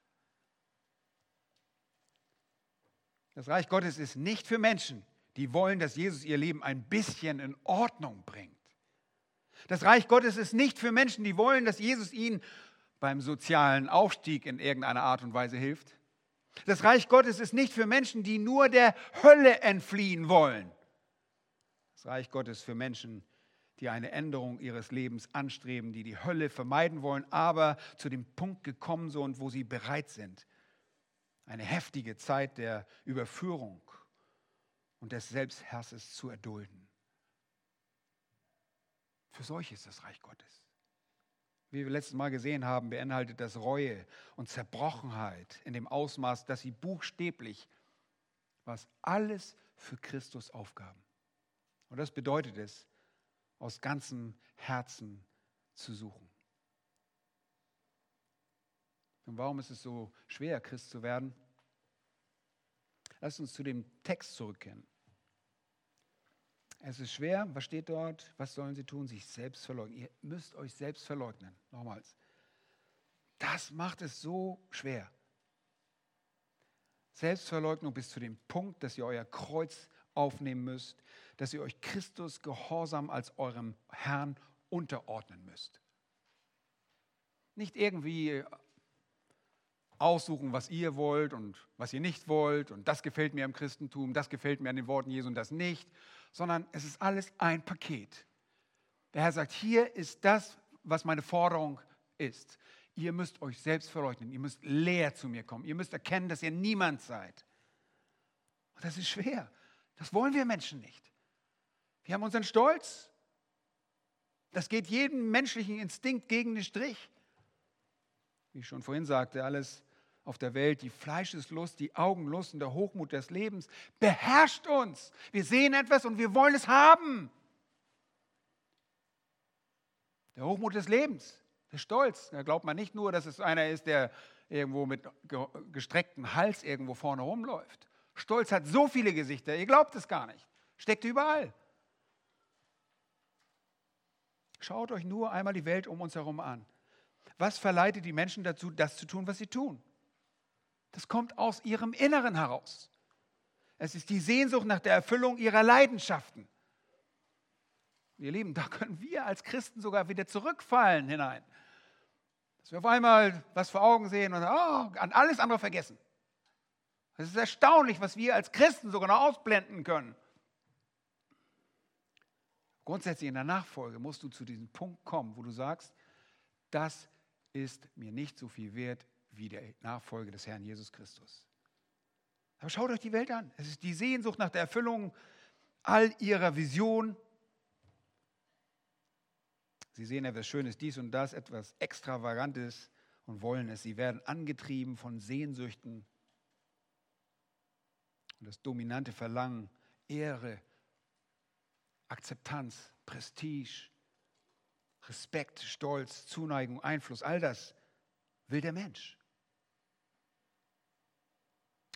S1: Das Reich Gottes ist nicht für Menschen, die wollen, dass Jesus ihr Leben ein bisschen in Ordnung bringt. Das Reich Gottes ist nicht für Menschen, die wollen, dass Jesus ihnen beim sozialen Aufstieg in irgendeiner Art und Weise hilft. Das Reich Gottes ist nicht für Menschen, die nur der Hölle entfliehen wollen. Das Reich Gottes für Menschen, die eine Änderung ihres Lebens anstreben, die die Hölle vermeiden wollen, aber zu dem Punkt gekommen sind, wo sie bereit sind, eine heftige Zeit der Überführung und des Selbsthasses zu erdulden. Für solche ist das Reich Gottes. Wie wir letztes Mal gesehen haben, beinhaltet das Reue und Zerbrochenheit in dem Ausmaß, dass sie buchstäblich was alles für Christus aufgaben. Und das bedeutet es, aus ganzem Herzen zu suchen. Und warum ist es so schwer, Christ zu werden? Lass uns zu dem Text zurückkehren. Es ist schwer, was steht dort? Was sollen sie tun? Sich selbst verleugnen. Ihr müsst euch selbst verleugnen. Nochmals. Das macht es so schwer. Selbstverleugnung bis zu dem Punkt, dass ihr euer Kreuz aufnehmen müsst, dass ihr euch Christus gehorsam als eurem Herrn unterordnen müsst. Nicht irgendwie aussuchen, was ihr wollt und was ihr nicht wollt und das gefällt mir im Christentum, das gefällt mir an den Worten Jesu und das nicht, sondern es ist alles ein Paket. Der Herr sagt, hier ist das, was meine Forderung ist. Ihr müsst euch selbst verleugnen, ihr müsst leer zu mir kommen, ihr müsst erkennen, dass ihr niemand seid. Und das ist schwer. Das wollen wir Menschen nicht. Wir haben unseren Stolz. Das geht jedem menschlichen Instinkt gegen den Strich. Wie ich schon vorhin sagte, alles auf der Welt, die Fleischeslust, die Augenlust und der Hochmut des Lebens beherrscht uns. Wir sehen etwas und wir wollen es haben. Der Hochmut des Lebens, der Stolz. Da glaubt man nicht nur, dass es einer ist, der irgendwo mit gestrecktem Hals irgendwo vorne rumläuft. Stolz hat so viele Gesichter, ihr glaubt es gar nicht. Steckt überall. Schaut euch nur einmal die Welt um uns herum an. Was verleitet die Menschen dazu, das zu tun, was sie tun? Das kommt aus ihrem Inneren heraus. Es ist die Sehnsucht nach der Erfüllung ihrer Leidenschaften. Ihr Lieben, da können wir als Christen sogar wieder zurückfallen hinein. Dass wir auf einmal was vor Augen sehen und oh, an alles andere vergessen. Es ist erstaunlich, was wir als Christen sogar noch ausblenden können. Grundsätzlich in der Nachfolge musst du zu diesem Punkt kommen, wo du sagst, das ist mir nicht so viel wert wie der Nachfolge des Herrn Jesus Christus. Aber schaut euch die Welt an. Es ist die Sehnsucht nach der Erfüllung all ihrer Vision. Sie sehen etwas Schönes, dies und das, etwas Extravagantes und wollen es. Sie werden angetrieben von Sehnsüchten. Und das dominante Verlangen, Ehre, Akzeptanz, Prestige, Respekt, Stolz, Zuneigung, Einfluss, all das will der Mensch.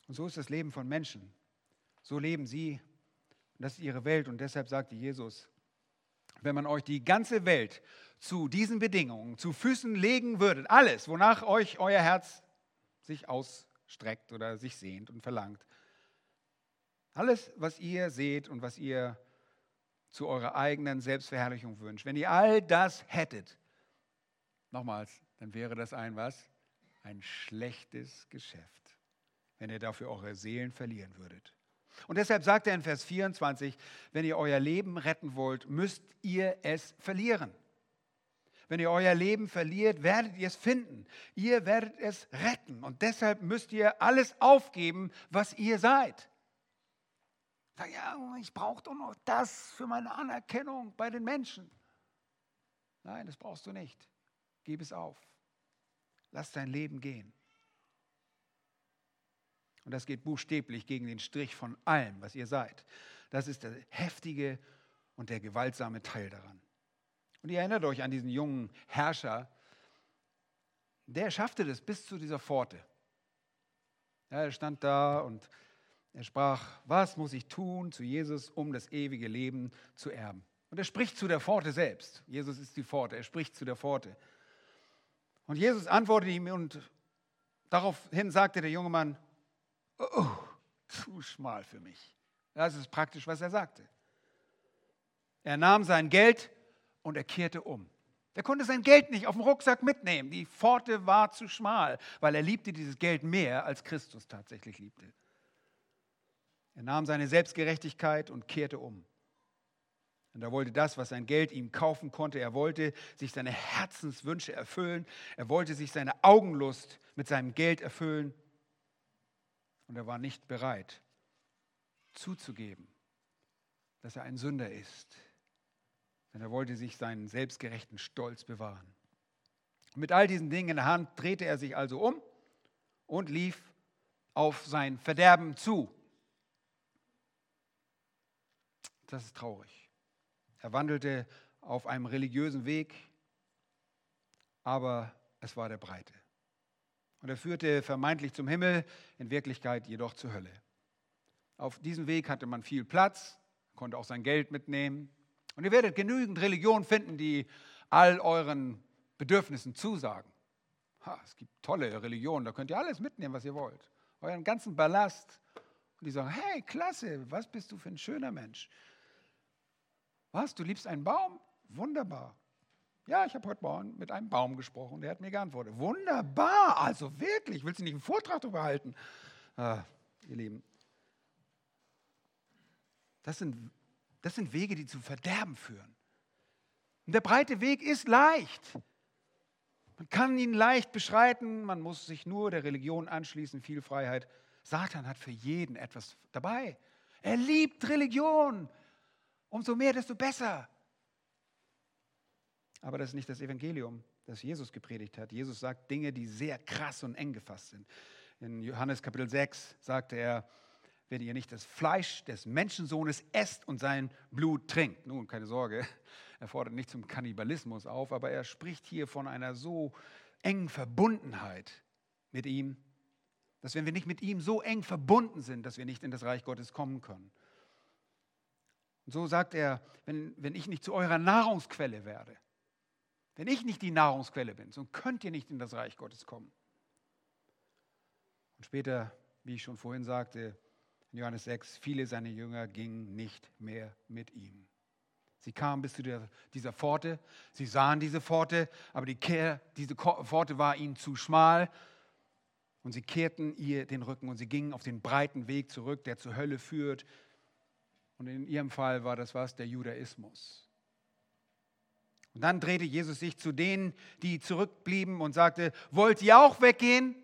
S1: Und so ist das Leben von Menschen. So leben sie. Und das ist ihre Welt. Und deshalb sagte Jesus, wenn man euch die ganze Welt zu diesen Bedingungen zu Füßen legen würde, alles, wonach euch euer Herz sich ausstreckt oder sich sehnt und verlangt, alles, was ihr seht und was ihr zu eurer eigenen Selbstverherrlichung wünscht, wenn ihr all das hättet, nochmals, dann wäre das ein was? Ein schlechtes Geschäft, wenn ihr dafür eure Seelen verlieren würdet. Und deshalb sagt er in Vers 24, wenn ihr euer Leben retten wollt, müsst ihr es verlieren. Wenn ihr euer Leben verliert, werdet ihr es finden. Ihr werdet es retten. Und deshalb müsst ihr alles aufgeben, was ihr seid. Sag, ja, ich brauche doch noch das für meine Anerkennung bei den Menschen. Nein, das brauchst du nicht. Gib es auf. Lass dein Leben gehen. Und das geht buchstäblich gegen den Strich von allem, was ihr seid. Das ist der heftige und der gewaltsame Teil daran. Und ihr erinnert euch an diesen jungen Herrscher, der schaffte das bis zu dieser Pforte. Ja, er stand da und er sprach, was muss ich tun zu Jesus, um das ewige Leben zu erben? Und er spricht zu der Pforte selbst. Jesus ist die Pforte, er spricht zu der Pforte. Und Jesus antwortete ihm und daraufhin sagte der junge Mann, oh, zu schmal für mich. Das ist praktisch, was er sagte. Er nahm sein Geld und er kehrte um. Er konnte sein Geld nicht auf dem Rucksack mitnehmen. Die Pforte war zu schmal, weil er liebte dieses Geld mehr, als Christus tatsächlich liebte. Er nahm seine Selbstgerechtigkeit und kehrte um. Und er wollte das, was sein Geld ihm kaufen konnte. Er wollte sich seine Herzenswünsche erfüllen. Er wollte sich seine Augenlust mit seinem Geld erfüllen. Und er war nicht bereit zuzugeben, dass er ein Sünder ist. Denn er wollte sich seinen selbstgerechten Stolz bewahren. mit all diesen Dingen in der Hand drehte er sich also um und lief auf sein Verderben zu. Das ist traurig. Er wandelte auf einem religiösen Weg, aber es war der breite. Und er führte vermeintlich zum Himmel, in Wirklichkeit jedoch zur Hölle. Auf diesem Weg hatte man viel Platz, konnte auch sein Geld mitnehmen. Und ihr werdet genügend Religionen finden, die all euren Bedürfnissen zusagen. Ha, es gibt tolle Religionen, da könnt ihr alles mitnehmen, was ihr wollt. Euren ganzen Ballast. Und die sagen, hey, klasse, was bist du für ein schöner Mensch. Was, du liebst einen Baum? Wunderbar. Ja, ich habe heute Morgen mit einem Baum gesprochen, der hat mir geantwortet. Wunderbar, also wirklich, willst du nicht einen Vortrag darüber halten? Ah, ihr Lieben, das sind, das sind Wege, die zu Verderben führen. Und der breite Weg ist leicht. Man kann ihn leicht beschreiten, man muss sich nur der Religion anschließen, viel Freiheit. Satan hat für jeden etwas dabei. Er liebt Religion. Umso mehr, desto besser. Aber das ist nicht das Evangelium, das Jesus gepredigt hat. Jesus sagt Dinge, die sehr krass und eng gefasst sind. In Johannes Kapitel 6 sagte er, wenn ihr nicht das Fleisch des Menschensohnes esst und sein Blut trinkt. Nun, keine Sorge, er fordert nicht zum Kannibalismus auf, aber er spricht hier von einer so engen Verbundenheit mit ihm, dass wenn wir nicht mit ihm so eng verbunden sind, dass wir nicht in das Reich Gottes kommen können. Und so sagt er, wenn, wenn ich nicht zu eurer Nahrungsquelle werde, wenn ich nicht die Nahrungsquelle bin, so könnt ihr nicht in das Reich Gottes kommen. Und später, wie ich schon vorhin sagte, in Johannes 6, viele seiner Jünger gingen nicht mehr mit ihm. Sie kamen bis zu der, dieser Pforte, sie sahen diese Pforte, aber die Kehr, diese Pforte war ihnen zu schmal und sie kehrten ihr den Rücken und sie gingen auf den breiten Weg zurück, der zur Hölle führt, und in ihrem Fall war das was? Der Judaismus. Und dann drehte Jesus sich zu denen, die zurückblieben und sagte, wollt ihr auch weggehen?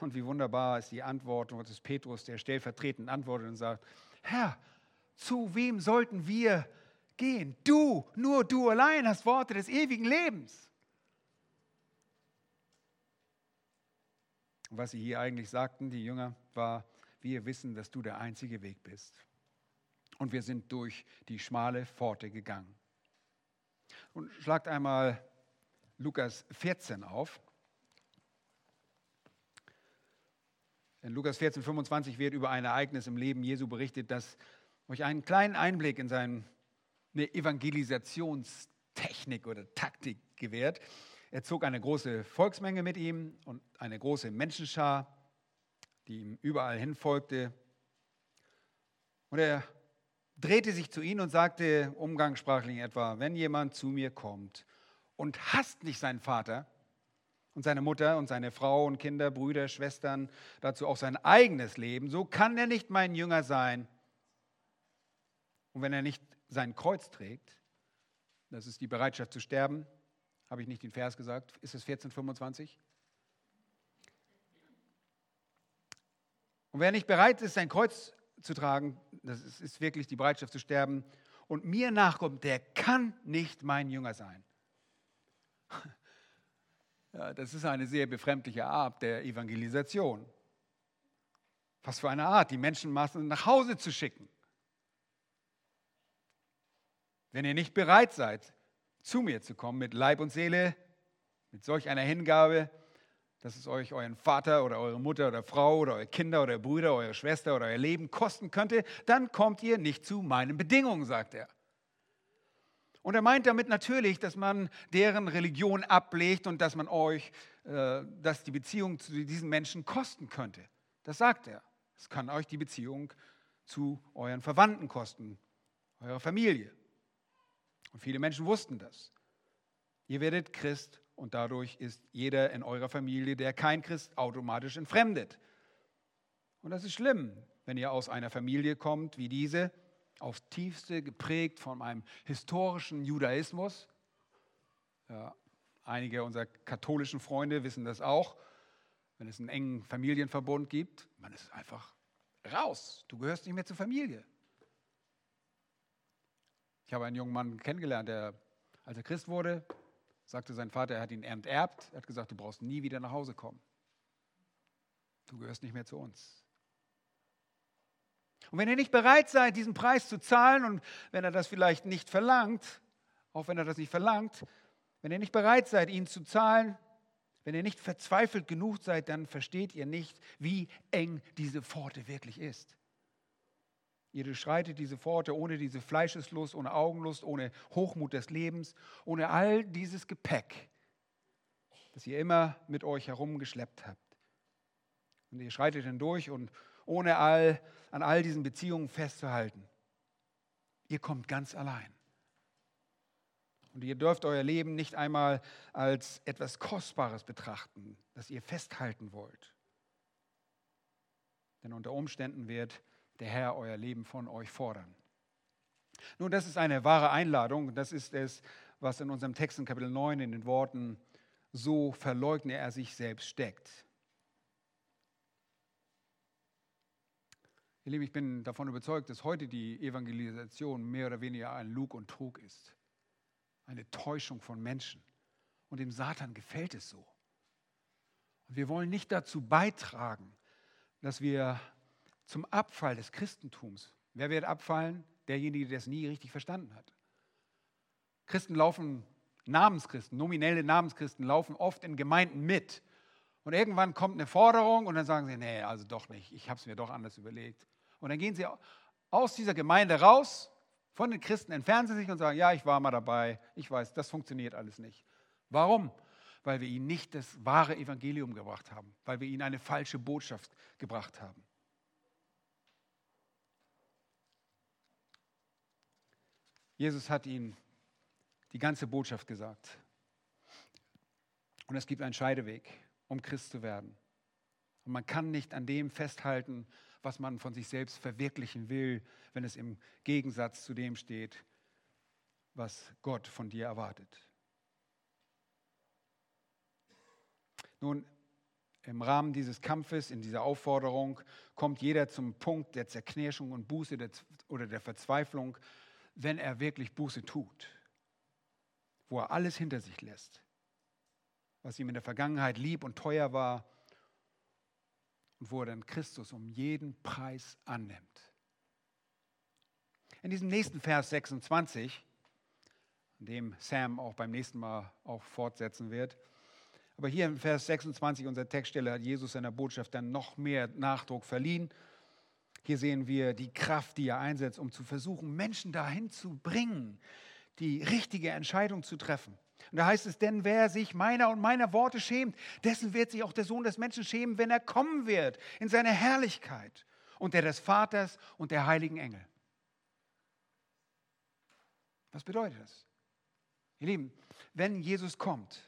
S1: Und wie wunderbar ist die Antwort des Petrus, der stellvertretend antwortet und sagt, Herr, zu wem sollten wir gehen? Du, nur du allein hast Worte des ewigen Lebens. Und was sie hier eigentlich sagten, die Jünger, war, wir wissen, dass du der einzige Weg bist und wir sind durch die schmale Pforte gegangen. Und schlagt einmal Lukas 14 auf. In Lukas 14, 25 wird über ein Ereignis im Leben Jesu berichtet, das euch einen kleinen Einblick in seine Evangelisationstechnik oder Taktik gewährt. Er zog eine große Volksmenge mit ihm und eine große Menschenschar, die ihm überall hin folgte. Und er drehte sich zu ihnen und sagte umgangssprachlich etwa, wenn jemand zu mir kommt und hasst nicht seinen Vater und seine Mutter und seine Frau und Kinder, Brüder, Schwestern, dazu auch sein eigenes Leben, so kann er nicht mein Jünger sein. Und wenn er nicht sein Kreuz trägt, das ist die Bereitschaft zu sterben, habe ich nicht den Vers gesagt, ist es 1425? Und wer nicht bereit ist, sein Kreuz zu tragen, das ist, ist wirklich die Bereitschaft zu sterben, und mir nachkommt, der kann nicht mein Jünger sein. Ja, das ist eine sehr befremdliche Art der Evangelisation. Was für eine Art, die Menschenmassen nach Hause zu schicken. Wenn ihr nicht bereit seid, zu mir zu kommen mit Leib und Seele, mit solch einer Hingabe, dass es euch euren Vater oder eure Mutter oder Frau oder eure Kinder oder Brüder, eure Schwester oder euer Leben kosten könnte, dann kommt ihr nicht zu meinen Bedingungen, sagt er. Und er meint damit natürlich, dass man deren Religion ablegt und dass man euch, äh, dass die Beziehung zu diesen Menschen kosten könnte. Das sagt er. Es kann euch die Beziehung zu euren Verwandten kosten, eurer Familie. Und viele Menschen wussten das. Ihr werdet Christ und dadurch ist jeder in eurer Familie, der kein Christ, automatisch entfremdet. Und das ist schlimm, wenn ihr aus einer Familie kommt wie diese, aufs tiefste geprägt von einem historischen Judaismus. Ja, einige unserer katholischen Freunde wissen das auch. Wenn es einen engen Familienverbund gibt, man ist einfach raus. Du gehörst nicht mehr zur Familie. Ich habe einen jungen Mann kennengelernt, der, als er Christ wurde, sagte sein Vater, er hat ihn enterbt. Er hat gesagt, du brauchst nie wieder nach Hause kommen. Du gehörst nicht mehr zu uns. Und wenn ihr nicht bereit seid, diesen Preis zu zahlen und wenn er das vielleicht nicht verlangt, auch wenn er das nicht verlangt, wenn ihr nicht bereit seid, ihn zu zahlen, wenn ihr nicht verzweifelt genug seid, dann versteht ihr nicht, wie eng diese Pforte wirklich ist. Ihr durchschreitet diese Pforte ohne diese Fleischeslust, ohne Augenlust, ohne Hochmut des Lebens, ohne all dieses Gepäck, das ihr immer mit euch herumgeschleppt habt. Und ihr schreitet hindurch und ohne all, an all diesen Beziehungen festzuhalten. Ihr kommt ganz allein. Und ihr dürft euer Leben nicht einmal als etwas Kostbares betrachten, das ihr festhalten wollt. Denn unter Umständen wird der Herr euer Leben von euch fordern. Nun, das ist eine wahre Einladung. Das ist es, was in unserem Text in Kapitel 9 in den Worten so verleugne er sich selbst steckt. Ihr Lieben, ich bin davon überzeugt, dass heute die Evangelisation mehr oder weniger ein Lug und Trug ist. Eine Täuschung von Menschen. Und dem Satan gefällt es so. Und wir wollen nicht dazu beitragen, dass wir zum Abfall des Christentums. Wer wird abfallen? Derjenige, der es nie richtig verstanden hat. Christen laufen, Namenschristen, nominelle Namenschristen laufen oft in Gemeinden mit. Und irgendwann kommt eine Forderung und dann sagen sie, nee, also doch nicht, ich habe es mir doch anders überlegt. Und dann gehen sie aus dieser Gemeinde raus, von den Christen entfernen sie sich und sagen, ja, ich war mal dabei, ich weiß, das funktioniert alles nicht. Warum? Weil wir ihnen nicht das wahre Evangelium gebracht haben, weil wir ihnen eine falsche Botschaft gebracht haben. Jesus hat ihnen die ganze Botschaft gesagt. Und es gibt einen Scheideweg, um Christ zu werden. Und man kann nicht an dem festhalten, was man von sich selbst verwirklichen will, wenn es im Gegensatz zu dem steht, was Gott von dir erwartet. Nun, im Rahmen dieses Kampfes, in dieser Aufforderung, kommt jeder zum Punkt der Zerknirschung und Buße oder der Verzweiflung, wenn er wirklich Buße tut, wo er alles hinter sich lässt, was ihm in der Vergangenheit lieb und teuer war und wo er dann Christus um jeden Preis annimmt. In diesem nächsten Vers 26, an dem Sam auch beim nächsten Mal auch fortsetzen wird, aber hier im Vers 26 unserer Textstelle hat Jesus seiner Botschaft dann noch mehr Nachdruck verliehen hier sehen wir die Kraft, die er einsetzt, um zu versuchen, Menschen dahin zu bringen, die richtige Entscheidung zu treffen. Und da heißt es, denn wer sich meiner und meiner Worte schämt, dessen wird sich auch der Sohn des Menschen schämen, wenn er kommen wird in seine Herrlichkeit und der des Vaters und der heiligen Engel. Was bedeutet das? Ihr Lieben, wenn Jesus kommt,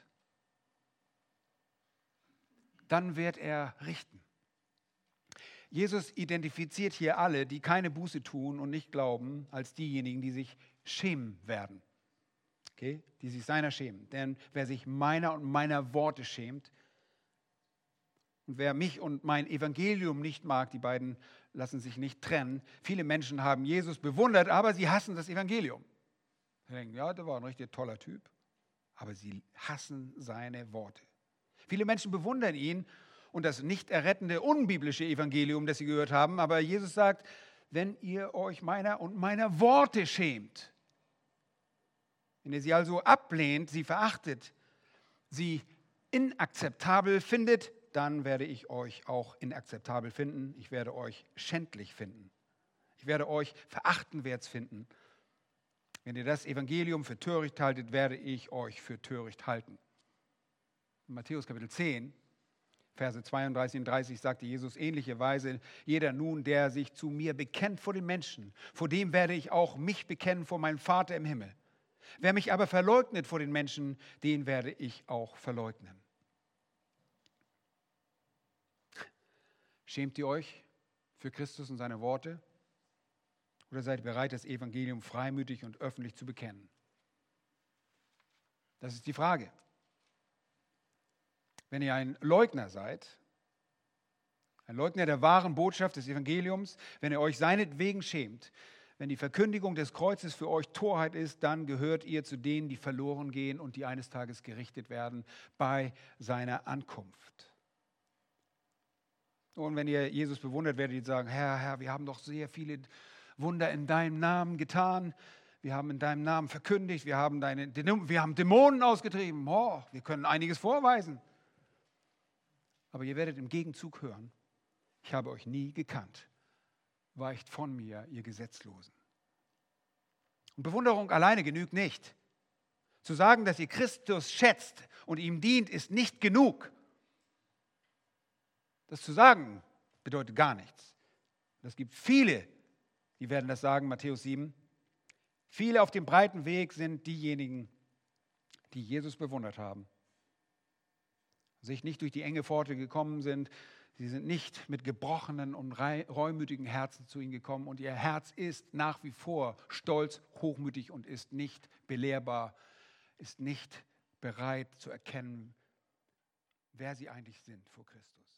S1: dann wird er richten. Jesus identifiziert hier alle, die keine Buße tun und nicht glauben, als diejenigen, die sich schämen werden. Okay? Die sich seiner schämen. Denn wer sich meiner und meiner Worte schämt, und wer mich und mein Evangelium nicht mag, die beiden lassen sich nicht trennen. Viele Menschen haben Jesus bewundert, aber sie hassen das Evangelium. Sie denken, ja, der war ein richtig toller Typ, aber sie hassen seine Worte. Viele Menschen bewundern ihn und das nicht errettende unbiblische Evangelium, das sie gehört haben. Aber Jesus sagt, wenn ihr euch meiner und meiner Worte schämt, wenn ihr sie also ablehnt, sie verachtet, sie inakzeptabel findet, dann werde ich euch auch inakzeptabel finden. Ich werde euch schändlich finden. Ich werde euch verachtenswert finden. Wenn ihr das Evangelium für töricht haltet, werde ich euch für töricht halten. In Matthäus Kapitel 10 Verse 32 und 30 sagte Jesus ähnliche Weise, jeder nun, der sich zu mir bekennt vor den Menschen, vor dem werde ich auch mich bekennen vor meinem Vater im Himmel. Wer mich aber verleugnet vor den Menschen, den werde ich auch verleugnen. Schämt ihr euch für Christus und seine Worte? Oder seid ihr bereit, das Evangelium freimütig und öffentlich zu bekennen? Das ist die Frage. Wenn ihr ein Leugner seid, ein Leugner der wahren Botschaft des Evangeliums, wenn ihr euch seinetwegen schämt, wenn die Verkündigung des Kreuzes für euch Torheit ist, dann gehört ihr zu denen, die verloren gehen und die eines Tages gerichtet werden bei seiner Ankunft. Und wenn ihr Jesus bewundert, werdet ihr sagen, Herr, Herr, wir haben doch sehr viele Wunder in deinem Namen getan. Wir haben in deinem Namen verkündigt, wir haben, deine, wir haben Dämonen ausgetrieben. Oh, wir können einiges vorweisen. Aber ihr werdet im Gegenzug hören, ich habe euch nie gekannt. Weicht von mir, ihr Gesetzlosen. Und Bewunderung alleine genügt nicht. Zu sagen, dass ihr Christus schätzt und ihm dient, ist nicht genug. Das zu sagen bedeutet gar nichts. Es gibt viele, die werden das sagen, Matthäus 7. Viele auf dem breiten Weg sind diejenigen, die Jesus bewundert haben sich nicht durch die enge Pforte gekommen sind. Sie sind nicht mit gebrochenen und reumütigen Herzen zu ihm gekommen und ihr Herz ist nach wie vor stolz, hochmütig und ist nicht belehrbar, ist nicht bereit zu erkennen, wer sie eigentlich sind vor Christus.